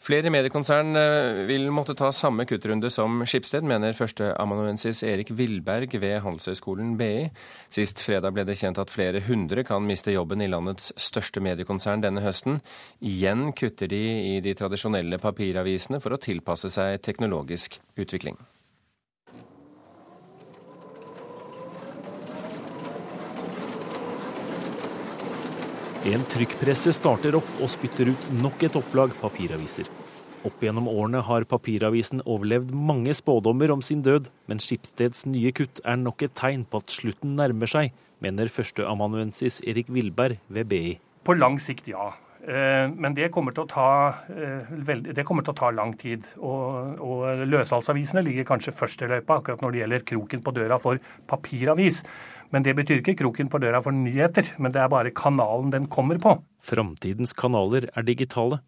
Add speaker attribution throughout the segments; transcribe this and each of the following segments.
Speaker 1: Flere mediekonsern eh, vil måtte ta samme kuttrunde som Skipsted, mener førsteamanuensis Erik Villberg ved Handelshøyskolen BI. Sist fredag ble det kjent at flere hundre kan miste jobben i landets største mediekonsern denne høsten. Igjen kutter de i de tradisjonelle papiravisene for å tilpasse seg teknologisk utvikling.
Speaker 2: En trykkpresse starter opp og spytter ut nok et opplag papiraviser. Opp gjennom årene har papiravisen overlevd mange spådommer om sin død, men Skipsteds nye kutt er nok et tegn på at slutten nærmer seg, mener førsteamanuensis Erik Vilberg ved BI.
Speaker 3: På lang sikt, ja. Eh, men det kommer til å ta, eh, til å ta lang tid. Og, og løssalgsavisene ligger kanskje først i løypa akkurat når det gjelder kroken på døra for papiravis. Men det betyr ikke kroken på døra for nyheter, men det er bare kanalen den kommer på.
Speaker 2: Framtidens kanaler er digitale.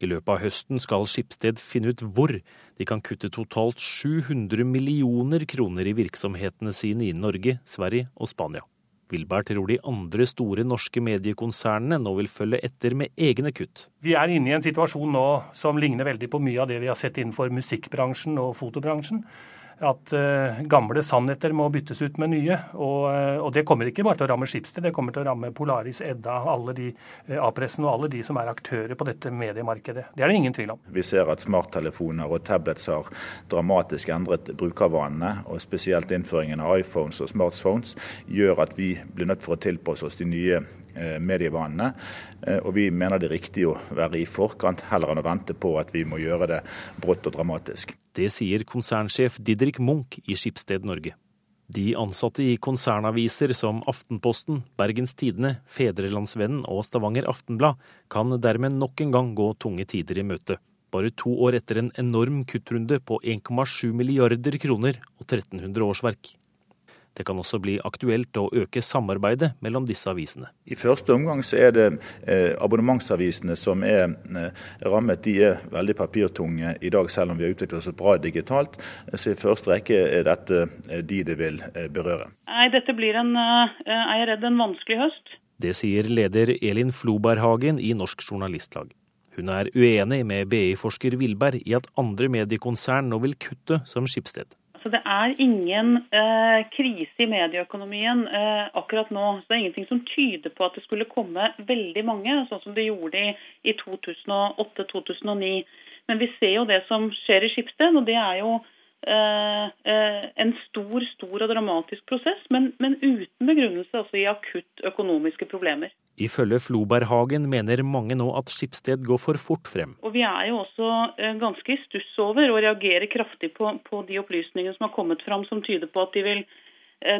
Speaker 2: I løpet av høsten skal Skipsted finne ut hvor de kan kutte totalt 700 millioner kroner i virksomhetene sine i Norge, Sverige og Spania. Wilberg tror de andre store norske mediekonsernene nå vil følge etter med egne kutt.
Speaker 3: Vi er inne i en situasjon nå som ligner veldig på mye av det vi har sett innenfor musikkbransjen og fotobransjen at uh, gamle sannheter må byttes ut med nye. Og, uh, og, det kommer ikke bare til å ramme Schibsted, det kommer til å ramme Polaris, Edda, alle de uh, A-pressen og alle de som er aktører på dette mediemarkedet. Det er det ingen tvil om.
Speaker 4: Vi ser at smarttelefoner og tablets har dramatisk endret brukervanene. Og spesielt innføringen av iPhones og smartphones gjør at vi blir nødt for å tilpasse oss de nye medievanene. Og vi mener det er riktig å være i forkant, heller enn å vente på at vi må gjøre det brått og dramatisk.
Speaker 2: Det sier konsernsjef Didrik Munch i Skipsted Norge. De ansatte i konsernaviser som Aftenposten, Bergens Tidende, Fedrelandsvennen og Stavanger Aftenblad kan dermed nok en gang gå tunge tider i møte. Bare to år etter en enorm kuttrunde på 1,7 milliarder kroner og 1300 årsverk. Det kan også bli aktuelt å øke samarbeidet mellom disse avisene.
Speaker 4: I første omgang så er det eh, abonnementsavisene som er eh, rammet. De er veldig papirtunge i dag, selv om vi har utviklet oss bra digitalt. Så i første rekke er dette eh, de det vil eh, berøre.
Speaker 5: Nei, dette blir en, eh, er jeg redd, en vanskelig høst.
Speaker 2: Det sier leder Elin Floberghagen i Norsk Journalistlag. Hun er uenig med BI-forsker Vilberg i at andre mediekonsern nå vil kutte som Skipsted.
Speaker 5: Så det er ingen eh, krise i medieøkonomien eh, akkurat nå. Så det er ingenting som tyder på at det skulle komme veldig mange, sånn som det gjorde i, i 2008-2009. Men vi ser jo det som skjer i Skipsted, og det er jo en stor stor og dramatisk prosess, men, men uten begrunnelse altså i akutt økonomiske problemer.
Speaker 2: Ifølge Floberghagen mener mange nå at Skipsted går for fort frem.
Speaker 5: Og Vi er jo også eh, ganske i stuss over og reagerer kraftig på, på de opplysningene som har kommet fram som tyder på at de vil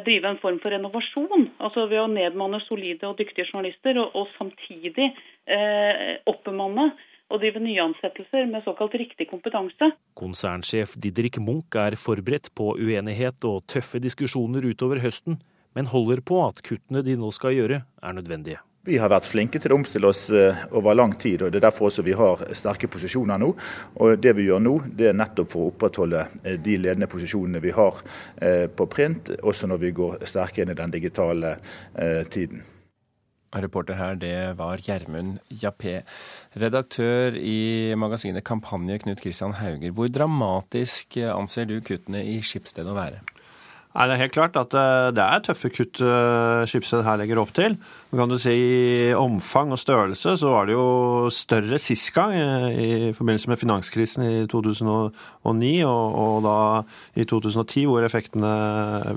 Speaker 5: drive en form for renovasjon. altså Ved å nedmanne solide og dyktige journalister, og, og samtidig eh, oppbemanne og drive nyansettelser med såkalt riktig kompetanse.
Speaker 2: Konsernsjef Didrik Munch er forberedt på uenighet og tøffe diskusjoner utover høsten, men holder på at kuttene de nå skal gjøre, er nødvendige.
Speaker 4: Vi har vært flinke til å omstille oss eh, over lang tid, og det er derfor også vi har sterke posisjoner nå. Og Det vi gjør nå, det er nettopp for å opprettholde eh, de ledende posisjonene vi har eh, på print, også når vi går sterke inn i den digitale tiden.
Speaker 1: Reporter her, det var Gjermund Jappé. Redaktør i magasinet Kampanje, Knut Kristian Hauger. Hvor dramatisk anser du kuttene i Skipsted å være?
Speaker 6: Nei, Det er helt klart at eh, det er tøffe kutt eh, Skipsted her legger opp til. Men kan du si I omfang og størrelse så var det jo større sist gang, eh, i forbindelse med finanskrisen i 2009 og, og da i 2010, hvor effektene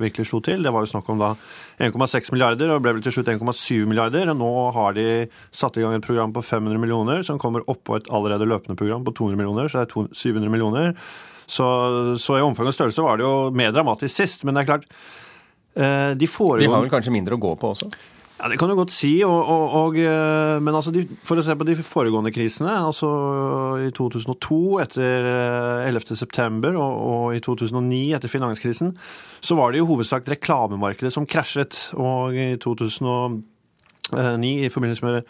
Speaker 6: virkelig slo til. Det var jo snakk om da 1,6 milliarder, og ble vel til slutt 1,7 milliarder. og Nå har de satt i gang et program på 500 millioner, som kommer oppå et allerede løpende program på 200 millioner, så det er 700 millioner. Så, så, i omfang og størrelse var det jo mer dramatisk sist. Men det er klart
Speaker 1: eh, De foregående De har vel kanskje mindre å gå på også?
Speaker 6: Ja, Det kan du godt si. Og, og, og, eh, men altså de, for å se på de foregående krisene, altså i 2002 etter 11.9. september og, og i 2009 etter finanskrisen, så var det jo hovedsak reklamemarkedet som krasjet. Og i 2009 i forbindelse med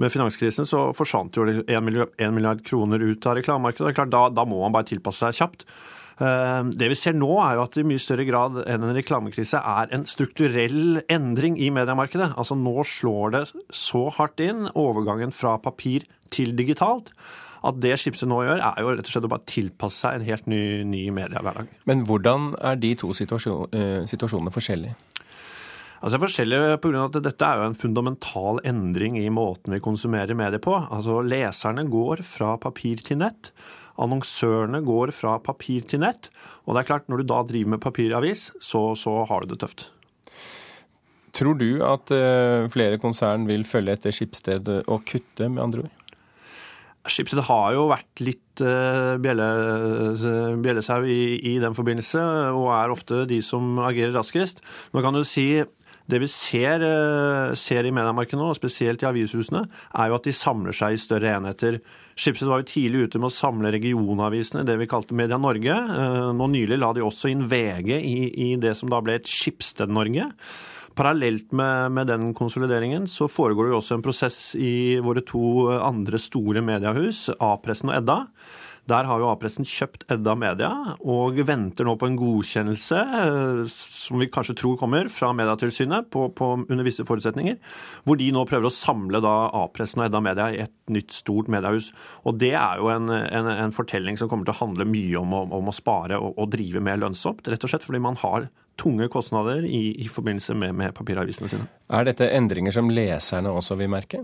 Speaker 6: med finanskrisen så forsvant jo 1 milliard, kroner ut av reklamemarkedet. Da, da, må man bare tilpasse seg kjapt. Eh, det vi ser nå, er jo at det i mye større grad enn en reklamekrise er en strukturell endring i mediemarkedet. Altså nå slår det så hardt inn, overgangen fra papir til digitalt, at det Schibsted nå gjør, er jo rett og slett å bare tilpasse seg en helt ny, ny mediehverdag.
Speaker 1: Men hvordan er de to situasjon, eh, situasjonene forskjellige?
Speaker 6: Altså forskjellige på grunn av at Dette er jo en fundamental endring i måten vi konsumerer medier på. Altså Leserne går fra papir til nett. Annonsørene går fra papir til nett. Og det er klart, når du da driver med papiravis, så, så har du det tøft.
Speaker 1: Tror du at uh, flere konsern vil følge etter Skipsted og kutte, med andre ord?
Speaker 6: Schibsted har jo vært litt uh, bjellesau i, i, den forbindelse, og er ofte de som agerer raskest. Nå kan du si det vi ser, uh, ser i mediemarkedet nå, spesielt i avishusene, er jo at de samler seg i større enheter. Schibsted var jo tidlig ute med å samle regionavisene, det vi kalte Media Norge. Uh, nå nylig la de også inn VG i, i det som da ble et Schibsted-Norge. Parallelt med, med, den konsolideringen så foregår det jo også en prosess i våre to andre store mediehus, A-pressen og Edda. Der har jo A-pressen kjøpt Edda Media og venter nå på en godkjennelse, eh, som vi kanskje tror kommer, fra Medietilsynet på, på, under visse forutsetninger, hvor de nå prøver å samle A-pressen og Edda Media i et nytt, stort mediehus. Og Det er jo en, en, en fortelling som kommer til å handle mye om, om, om å spare og, og drive mer lønnsomt, rett og slett fordi man har tunge kostnader i, i forbindelse med, med, papiravisene sine.
Speaker 1: Er dette endringer som leserne også vil merke?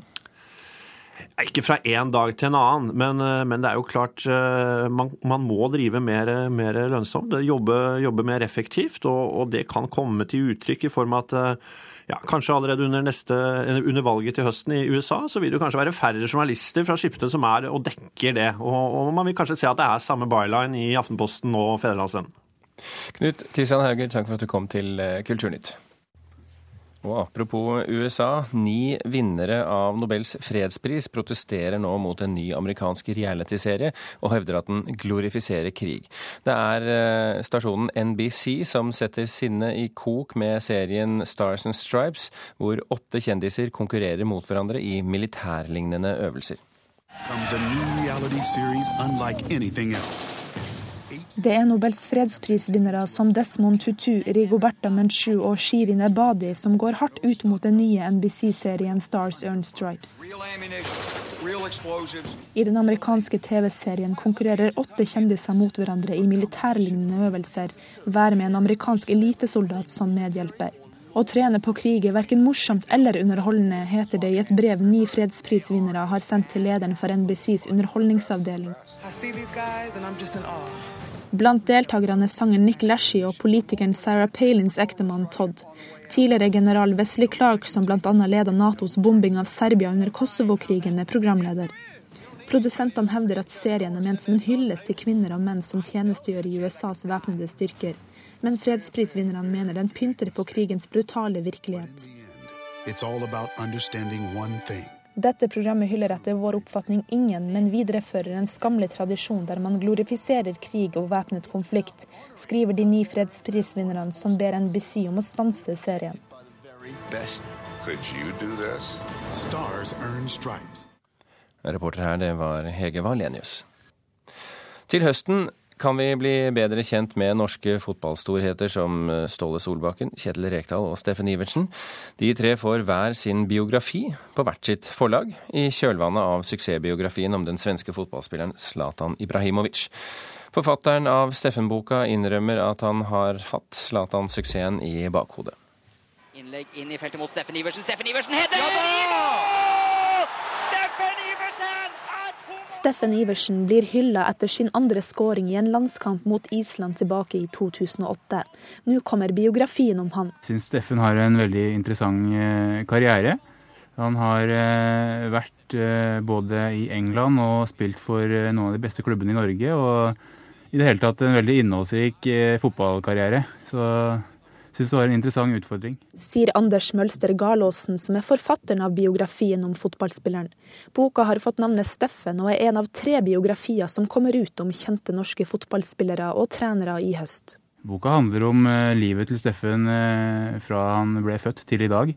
Speaker 6: Ikke fra én dag til en annen, men, eh, men det er jo klart eh, man, man må drive mer, mer lønnsomt. Jobbe, jobbe, mer effektivt, og, og, det kan komme til uttrykk i form av at eh, ja, kanskje allerede under, neste, under, valget til høsten i USA, så vil det kanskje være færre journalister fra skiftet som er og dekker det. Og, og man vil kanskje se at det er samme byline i Aftenposten og Fedrelandsvennen.
Speaker 1: Knut Kristian Hauger, takk for at du kom til Kulturnytt. Og apropos USA, ni vinnere av Nobels fredspris protesterer nå mot en ny amerikansk realityserie og hevder at den glorifiserer krig. Det er eh, stasjonen NBC som setter sinnet i kok med serien Stars and Stripes, hvor åtte kjendiser konkurrerer mot hverandre i militærlignende øvelser. Comes a new reality series unlike anything else.
Speaker 7: Det er Nobels fredsprisvinnere som Desmond Tutu, Rigoberta Menchu og Shirin Ebadi som går hardt ut mot den nye NBC-serien Stars Earn Stripes. I den amerikanske TV-serien konkurrerer åtte kjendiser mot hverandre i militærlignende øvelser, hver med en amerikansk elitesoldat som medhjelper. Å trene på krig er verken morsomt eller underholdende, heter det i et brev ni fredsprisvinnere har sendt til lederen for NBCs underholdningsavdeling. Blant deltakerne er sangeren Nick Lashy og politikeren Sarah Palins ektemann Todd. Tidligere general Wesley Clark, som bl.a. leda Natos bombing av Serbia under Kosovo-krigen, er programleder. Produsentene hevder at serien er ment som en hyllest til kvinner og menn som tjenestegjør i USAs væpnede styrker. Men fredsprisvinnerne mener den pynter på krigens brutale virkelighet. It's all about understanding one thing. Dette programmet hyller etter vår oppfatning ingen, men viderefører en skammelig tradisjon der man glorifiserer krig og væpnet konflikt, skriver de ni fredsprisvinnerne som ber NBC om å stanse serien.
Speaker 1: Reporter her, det var Hege Valenius. Til høsten kan vi bli bedre kjent med norske fotballstorheter som eh, Ståle Solbakken, Kjetil Rekdal og Steffen Iversen. De tre får hver sin biografi på hvert sitt forlag, i kjølvannet av suksessbiografien om den svenske fotballspilleren Zlatan Ibrahimovic. Forfatteren av Steffen-boka innrømmer at han har hatt Zlatan-suksessen i bakhodet.
Speaker 8: Innlegg inn i feltet mot Steffen Iversen. Steffen Iversen header! Ja,
Speaker 7: Steffen Iversen! Steffen Iversen blir hylla etter sin andre skåring i en landskamp mot Island tilbake i 2008. Nå kommer biografien om han.
Speaker 9: Jeg syns Steffen har en veldig interessant eh, karriere. Han har eh, vært eh, både i England og spilt for noen av de beste klubbene i Norge. Og i det hele tatt en veldig innholdsrik fotballkarriere. Så syns det var en interessant utfordring.
Speaker 7: Sier Anders Mølster Galåsen, som er forfatteren av biografien om fotballspilleren. Boka har fått navnet Steffen, og er en av tre biografier som kommer ut om kjente norske fotballspillere og trenere i høst.
Speaker 9: Boka handler om eh, livet til Steffen eh, fra han ble født til i dag.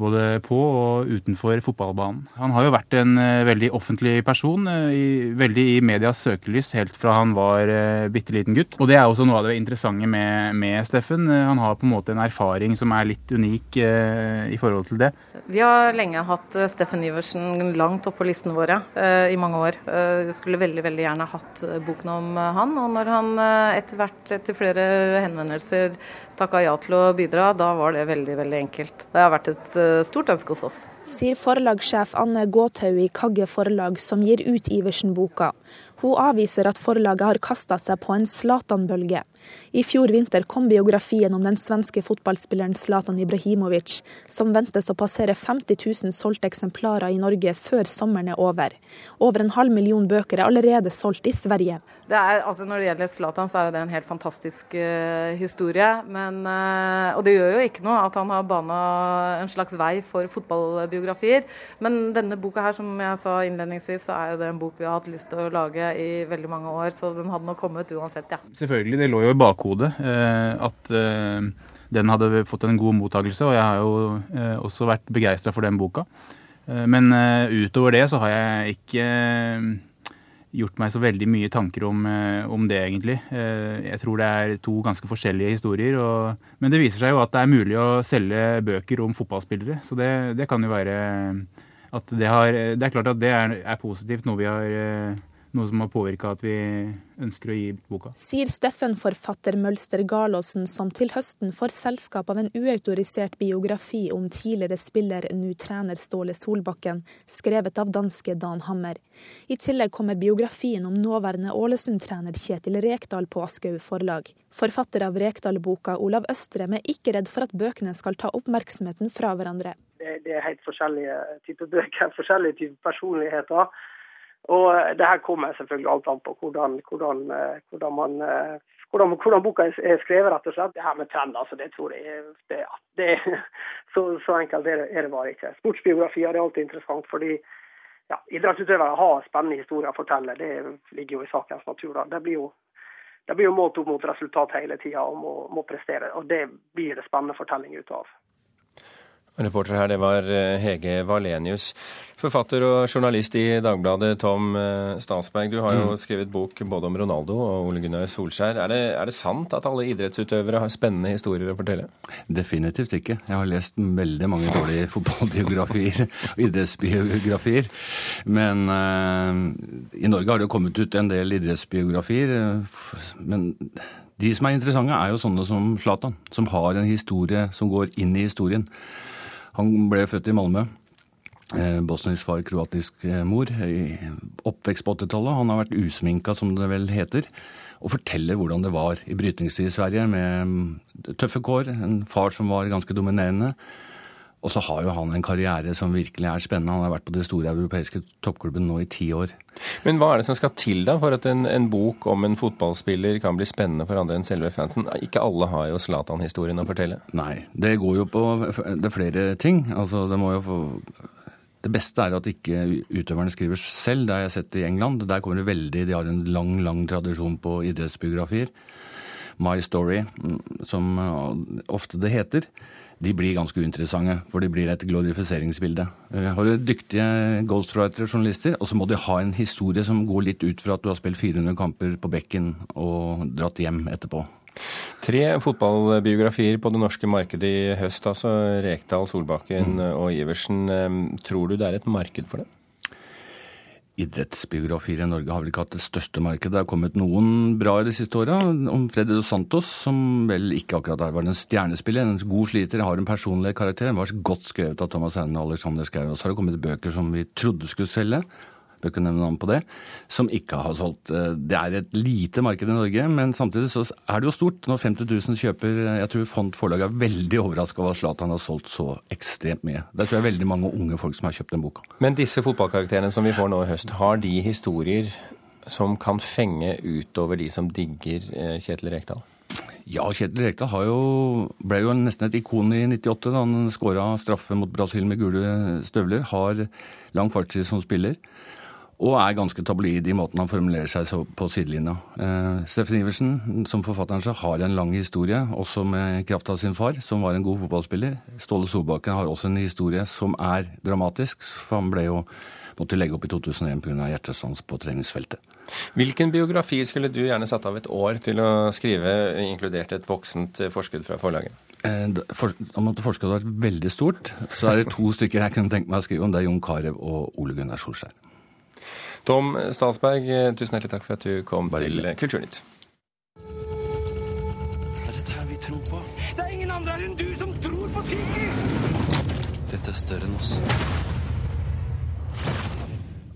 Speaker 9: Både på og utenfor fotballbanen. Han har jo vært en uh, veldig offentlig person, uh, i, veldig i medias søkelys helt fra han var uh, bitte liten gutt. Og det er også noe av det interessante med, med Steffen. han har på en måte en erfaring som er litt unik i forhold til det.
Speaker 10: Vi har lenge hatt Steffen Iversen langt oppe på listene våre i mange år. Jeg skulle veldig veldig gjerne hatt boken om han. Og når han etter hvert etter flere henvendelser takka ja til å bidra, da var det veldig veldig enkelt. Det har vært et eh, stort ønske hos oss.
Speaker 7: Sier forlagssjef Anne Gåthaug i Kagge forlag, som gir ut Iversen-boka. Hun avviser at forlaget har kasta seg på en Zlatan-bølge. I fjor vinter kom biografien om den svenske fotballspilleren Zlatan Ibrahimovic, som ventes å passere 50 000 solgte eksemplarer i Norge før sommeren er over. Over en halv million bøker er allerede solgt i Sverige.
Speaker 10: Det er, altså når det gjelder Zlatan, så er jo det en helt fantastisk uh, historie. Men, uh, og det gjør jo ikke noe at han har bana en slags vei for fotballbiografier. Men denne boka her, som jeg sa innledningsvis, så er jo det en bok vi har hatt lyst til å lage i veldig mange år. Så den hadde nok kommet uansett, ja.
Speaker 9: Selvfølgelig, det lå jo i bakhodet uh, at den hadde fått en god mottakelse, og jeg har jo også vært begeistra for den boka. Men utover det så har jeg ikke gjort meg så veldig mye tanker om, eh, om, det, egentlig. Eh, jeg tror det er to ganske forskjellige historier. Og, men det viser seg jo at det er mulig å selge bøker om fotballspillere. Så det, det kan jo være at det har Det er klart at det er, er positivt, noe vi har eh, noe som har påvirka at vi ønsker å gi boka.
Speaker 7: Sier Steffen-forfatter Mølster Garlåsen, som til høsten får selskap av en uautorisert biografi om tidligere spiller, nå trener Ståle Solbakken, skrevet av danske Dan Hammer. I tillegg kommer biografien om nåværende Ålesund-trener Kjetil Rekdal på Aschehoug forlag. Forfatter av Rekdal-boka, Olav Østrem, er ikke redd for at bøkene skal ta oppmerksomheten fra hverandre.
Speaker 11: Det, er helt forskjellige typer bøker, forskjellige typer personligheter. Og eh, det her kommer selvfølgelig alt an på hvordan, hvordan, eh, hvordan, man, eh, hvordan, hvordan boka er skrevet, rett og slett. Det her med trend, altså, det tror jeg det, det, så, så, enkelt er det, er det, bare ikke. Sportsbiografier er alltid interessant, fordi ja, idrettsutøvere har spennende historier å fortelle. Det ligger jo i sakens natur. da. Det blir jo, det blir jo målt opp mot resultat hele tida og må, må prestere. og Det blir det spennende fortelling ut av.
Speaker 1: Reporter her, det var eh, Hege Valenius. Forfatter og journalist i Dagbladet, Tom eh, Stansberg. Du har jo mm. skrevet bok både om Ronaldo og Ole Gunnar Solskjær. Er det, er det, sant at alle idrettsutøvere har spennende historier å fortelle?
Speaker 12: Definitivt ikke. Jeg har lest veldig mange dårlige fotballbiografier og idrettsbiografier. Men uh, i Norge har det jo kommet ut en del idrettsbiografier. Men de som er interessante, er jo sånne som Zlatan, som har en historie som går inn i historien. Han ble født i Malmö. Eh, bosnisk far, kroatisk eh, mor. Oppvekst på 80-tallet. Han har vært usminka, som det vel heter. Og forteller hvordan det var i brytningstid i Sverige, med mm, tøffe kår. En far som var ganske dominerende. Og så har jo han en karriere som virkelig er spennende. Han har vært på de store europeiske toppklubbene nå i ti år.
Speaker 1: Men hva er det som skal til da for at en, en, bok om en fotballspiller kan bli spennende for andre enn selve fansen? Ikke alle har jo Zlatan-historien å fortelle.
Speaker 12: Nei, det går jo på det er flere ting. Altså, det må jo få det beste er at ikke utøverne skriver selv. Det har jeg sett i England. Der kommer det veldig De har en lang, lang tradisjon på idrettsbiografier. My Story, mm, som ofte det heter de blir ganske uinteressante, for de blir et glorifiseringsbilde. Eh, har du dyktige ghostwriter-journalister, og så må de ha en historie som går litt ut fra at du har spilt 400 kamper på bekken og dratt hjem etterpå.
Speaker 1: Tre fotballbiografier på det norske markedet i høst, altså Rekdal, Solbakken mm. og Iversen. Eh, tror du det er et marked for det?
Speaker 12: Idrettsbiografier i Norge har vel ikke hatt det største markedet. Det har kommet noen bra i de siste åra. Om Freddy Dos Santos, som vel ikke akkurat var en stjernespiller, en god sliter, har en personlig karakter. Den var godt skrevet av Thomas Heine og Alexander Schou. Og så har det kommet bøker som vi trodde skulle selge, bør ikke nevne navn på det, som ikke har solgt. Eh, det er et lite marked i Norge, men samtidig så er det jo stort når 50 000 kjøper. Jeg tror Font forlag er veldig overraska over at Zlatan har solgt så ekstremt mye. Det tror jeg er veldig mange unge folk som har kjøpt den boka.
Speaker 1: Men disse fotballkarakterene som vi får nå i høst, har de historier som kan fenge utover de som digger eh, Kjetil Rekdal?
Speaker 12: Ja, Kjetil Rekdal jo, ble jo nesten et ikon i 98 da han skåra straffe mot Brasil med gule støvler. Har lang fartstid som spiller. Og er ganske tabloid i måten han formulerer seg på sidelinja. Eh, Steffen Iversen, som forfatteren seg, har en lang historie, også med kraft av sin far, som var en god fotballspiller. Ståle Solbakken har også en historie som er dramatisk, for han ble jo måtte legge opp i 2001 pga. hjertestans på treningsfeltet.
Speaker 1: Hvilken biografi skulle du gjerne satt av et år til å skrive, inkludert et voksent forskudd fra forlaget?
Speaker 12: Eh, for, om at forskuddet har vært veldig stort, så er det to stykker jeg kunne tenke meg å skrive om. Det er Jon Carew og Ole Gunnar Solskjær.
Speaker 1: Tom Statsberg, tusen hjertelig takk for at du kom Bare til Kulturnytt.
Speaker 13: Det er dette her vi tror på. Det er ingen andre her enn du som tror på ting! Dette er større enn oss.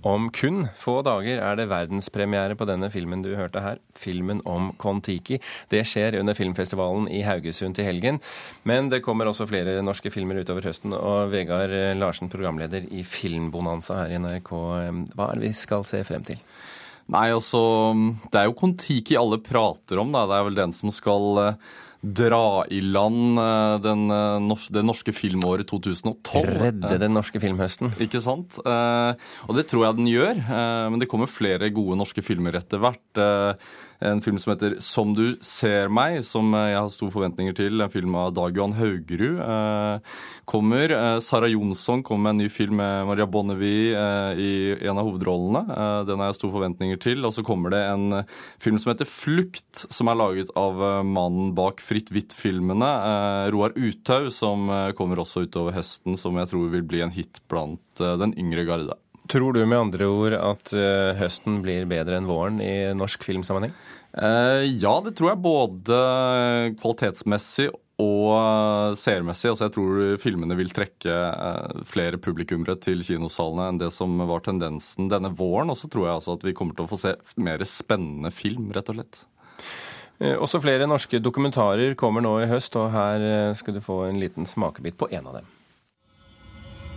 Speaker 1: Om kun få dager er det verdenspremiere på denne filmen du hørte her, filmen om Kon-Tiki. Det skjer under filmfestivalen i Haugesund til helgen. Men det kommer også flere norske filmer utover høsten. Og Vegard Larsen, programleder i Filmbonanza her i NRK, hva er det vi skal se frem til?
Speaker 14: Nei, altså Det er jo Kon-Tiki alle prater om, da. Det er vel den som skal eh, dra i land eh, den, eh, det norske filmåret 2012.
Speaker 1: Redde den norske filmhøsten.
Speaker 14: Ikke sant? Eh, og det tror jeg den gjør. Men det kommer flere gode norske filmer etter hvert. En film som heter 'Som du ser meg', som jeg har store forventninger til. En film av Dag Johan Haugerud kommer. Sara Jonsson kommer med en ny film med Maria Bonnevie i en av hovedrollene. Den har jeg store forventninger til. Og så kommer det en film som heter 'Flukt', som er laget av mannen bak 'Fritt hvitt'-filmene. Roar Uthaug, som kommer også utover høsten, som jeg tror vil bli en hit blant den yngre garde.
Speaker 1: Tror du med andre ord at høsten blir bedre enn våren i norsk filmsammenheng?
Speaker 14: Ja, det tror jeg både kvalitetsmessig og seermessig. Altså jeg tror filmene vil trekke flere publikummere til kinosalene enn det som var tendensen denne våren. Og så tror jeg altså at vi kommer til å få se mer spennende film, rett og slett.
Speaker 1: Også flere norske dokumentarer kommer nå i høst, og her skal du få en liten smakebit på en av dem.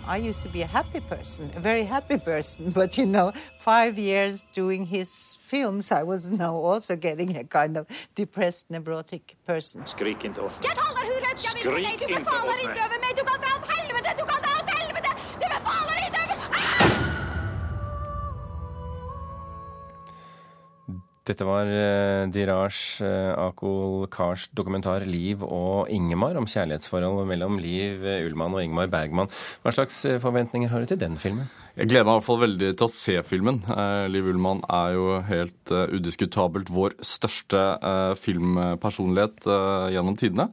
Speaker 15: I used to be a happy person, a very happy person, but you know, five years doing his films, I was now also getting a kind of depressed, neurotic person.
Speaker 16: Skrik inte åt
Speaker 17: vill
Speaker 16: Skrik
Speaker 17: dra åt helvete,
Speaker 1: Dette var Diraj Akol Kars dokumentar 'Liv og Ingemar' om kjærlighetsforholdet mellom Liv Ullmann og Ingmar Bergman. Hva slags forventninger har du til den filmen?
Speaker 14: Jeg gleder meg i hvert fall veldig til å se filmen. Liv Ullmann er jo helt udiskutabelt vår største filmpersonlighet gjennom tidene.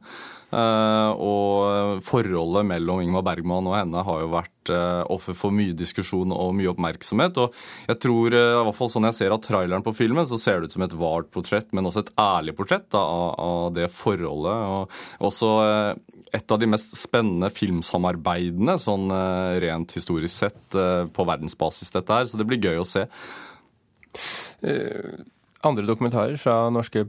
Speaker 14: Og forholdet mellom Ingmar Bergman og henne har jo vært offer for mye diskusjon og mye oppmerksomhet. Og jeg tror, i hvert fall sånn jeg ser av traileren på filmen, så ser det ut som et vart portrett, men også et ærlig portrett da, av, det forholdet. Og også et av de mest spennende filmsamarbeidene, sånn rent historisk sett, på verdensbasis, dette her. Så det blir gøy å se.
Speaker 1: Andre dokumentarer fra norske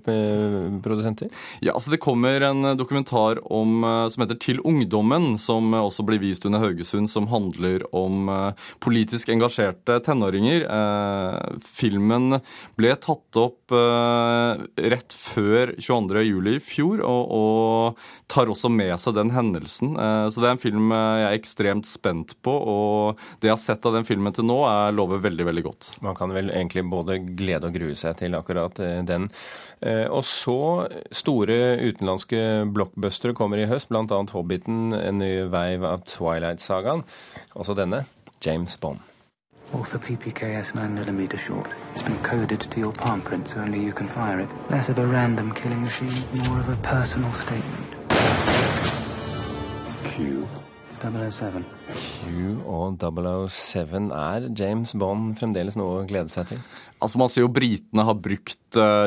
Speaker 1: produsenter?
Speaker 14: Ja, altså Det kommer en dokumentar om, som heter 'Til ungdommen', som også blir vist under Haugesund, som handler om politisk engasjerte tenåringer. Filmen ble tatt opp rett før 22.07. i fjor, og, og, tar også med seg den hendelsen. Så det er en film jeg er ekstremt spent på, og det jeg har sett av den filmen til nå, er lover veldig, veldig godt.
Speaker 1: Man kan vel egentlig både glede og grue seg til akkurat den. Og så store utenlandske blockbustere kommer i høst, bl.a. 'Hobbiten', en ny veiv av Twilight-sagaen. Også denne, James Bond.
Speaker 18: Also PPKS 9mm short. It's been coded to your palm print so only you can fire it. Less of a random killing machine, more of a personal statement.
Speaker 12: Q.
Speaker 18: 007.
Speaker 1: Q og 007 er James Bond fremdeles noe å glede seg til?
Speaker 14: Altså Man ser jo britene har brukt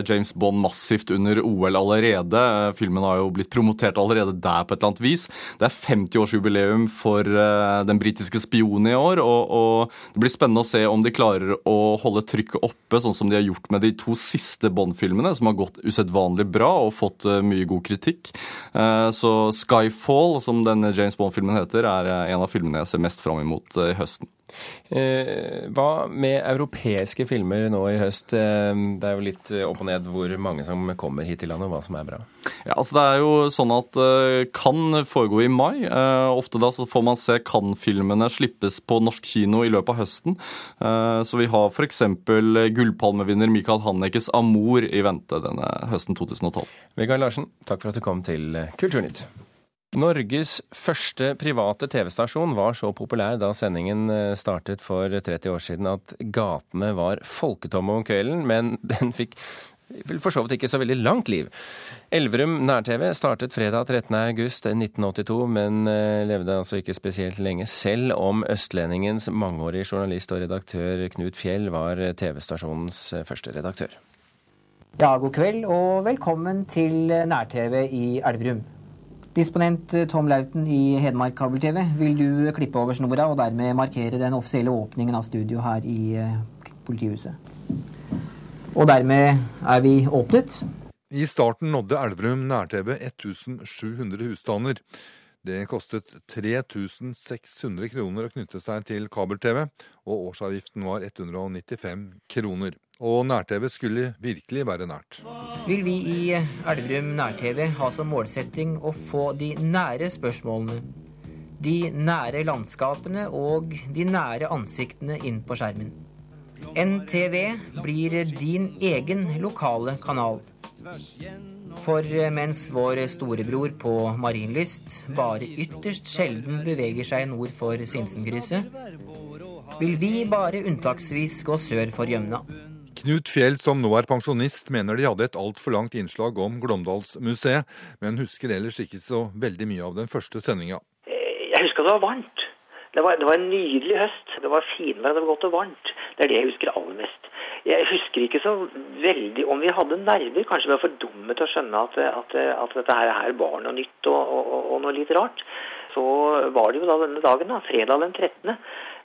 Speaker 14: James Bond massivt under OL allerede. Filmen har jo blitt promotert allerede der på et eller annet vis. Det er 50-årsjubileum for den britiske spionen i år, og, og, det blir spennende å se om de klarer å holde trykket oppe, sånn som de har gjort med de to siste Bond-filmene, som har gått usedvanlig bra og fått mye god kritikk. Så Skyfall, som denne James Bond-filmen heter, er en av filmene jeg ser mest fram imot i høsten.
Speaker 1: Eh, hva med europeiske filmer nå i høst? Eh, det er jo litt opp og ned hvor mange som kommer hit til landet, og hva som er bra.
Speaker 14: Ja, altså Det er jo sånn at kan Cannes foregår i mai. Ofte da så får man se Cannes-filmene slippes på norsk kino i løpet av høsten. Så vi har f.eks. gullpalmevinner Michael Hannekes 'Amor' i vente denne høsten 2012.
Speaker 1: Vegard Larsen, takk for at du kom til Kulturnytt. Norges første private TV-stasjon var så populær da sendingen eh, startet for 30 år siden at gatene var folketomme om kvelden, men den fikk for så vidt ikke så veldig langt liv. Elverum nær-TV startet fredag 13.8.1982, men eh, levde altså ikke spesielt lenge, selv om østlendingens mangeårige journalist og redaktør Knut Fjell var TV-stasjonens eh, første redaktør.
Speaker 16: Ja, god kveld og velkommen til nær-TV i Elverum. Disponent eh, Tom Lauten i Hedmark kabel-TV, vil du klippe over snora og dermed markere den offisielle åpningen av studio her i eh, politihuset? Og dermed er vi åpnet.
Speaker 19: I starten nådde Elverum nær-TV 1700 husstander. Det kostet 3600 kroner å knytte seg til kabel-TV, og årsavgiften var 195 kroner. Og nær-TV skulle virkelig være nært.
Speaker 16: Vil vi i Elverum nær-TV ha som målsetting å få de nære spørsmålene, de nære landskapene og de nære ansiktene inn på skjermen. NTV blir din egen lokale kanal. For mens vår storebror på Marienlyst bare ytterst sjelden beveger seg nord for Sinsenkrysset, vil vi bare unntaksvis gå sør for Gjømna.
Speaker 19: Knut Fjell, som nå er pensjonist, mener de hadde et altfor langt innslag om Glåmdalsmuseet, men husker ellers ikke så veldig mye av den første sendinga.
Speaker 20: Jeg husker det var varmt. Det var, det var, en nydelig høst. Det var finvær, det var godt og varmt. Det er det jeg husker aller mest. Jeg husker ikke så veldig om vi hadde nerver. Kanskje vi var for dumme til å skjønne at, at, at dette her var noe nytt og, og, og, noe litt rart. Så var det jo da denne dagen, da, fredag den 13.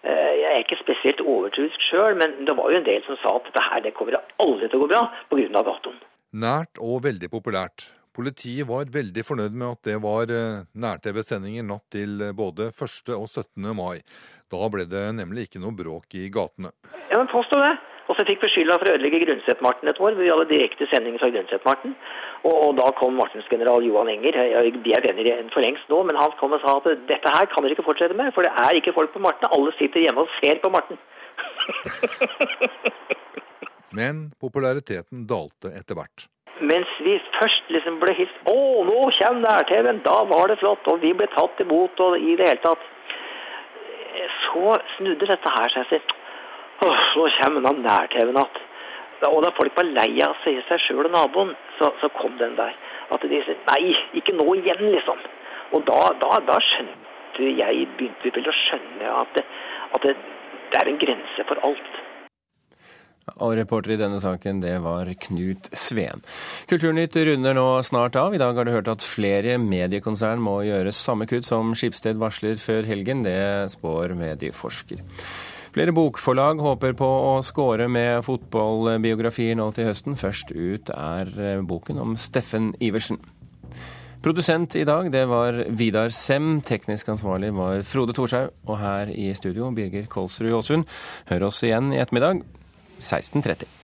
Speaker 20: Eh, jeg er ikke spesielt overtroisk sjøl, men det var jo en del som sa at dette her, det kommer aldri til å gå bra pga. datoen.
Speaker 19: Nært og veldig populært. Politiet var veldig fornøyd med at det var eh, nær-TV-sendinger natt til eh, både 1. og 17. mai. Da ble det nemlig ikke noe bråk i gatene.
Speaker 20: Ja, men påstå det. Og så fikk vi skylda for å ødelegge Grundset-Marten et år. Vi hadde direkte sendinger fra Grundset-Marten. Og, og, da kom Martens general Johan Enger, de er venner for lengst nå, men han kom og sa at dette her kan dere ikke fortsette med, for det er ikke folk på Marten. Alle sitter hjemme og ser på Marten.
Speaker 19: men populariteten dalte etter hvert.
Speaker 20: Mens vi først liksom ble hilst Å, nå kommer nær-TV-en! Da var det flott! Og vi ble tatt imot og i det hele tatt. Så snudde dette her seg. Åh, nå kommer nær-TV-en igjen. Og da folk var lei av å se seg sjøl og naboen, så, så, kom den der. At de sa nei, ikke nå igjen, liksom. Og da, da, da skjønte jeg, begynte vel å skjønne at, det, at det, det er en grense for alt.
Speaker 1: Og reporter i denne saken, det var Knut Sveen. Kulturnytt runder nå snart av. I dag har du hørt at flere mediekonsern må gjøre samme kutt som Skipsted varsler før helgen. Det spår medieforsker. Flere bokforlag håper på å score med fotballbiografier nå til høsten. Først ut er eh, boken om Steffen Iversen. Produsent i dag det var Vidar Sem. Teknisk ansvarlig var Frode Thorshaug. Og her i studio Birger Kolsrud Aasund. Hør oss igjen i ettermiddag 16.30.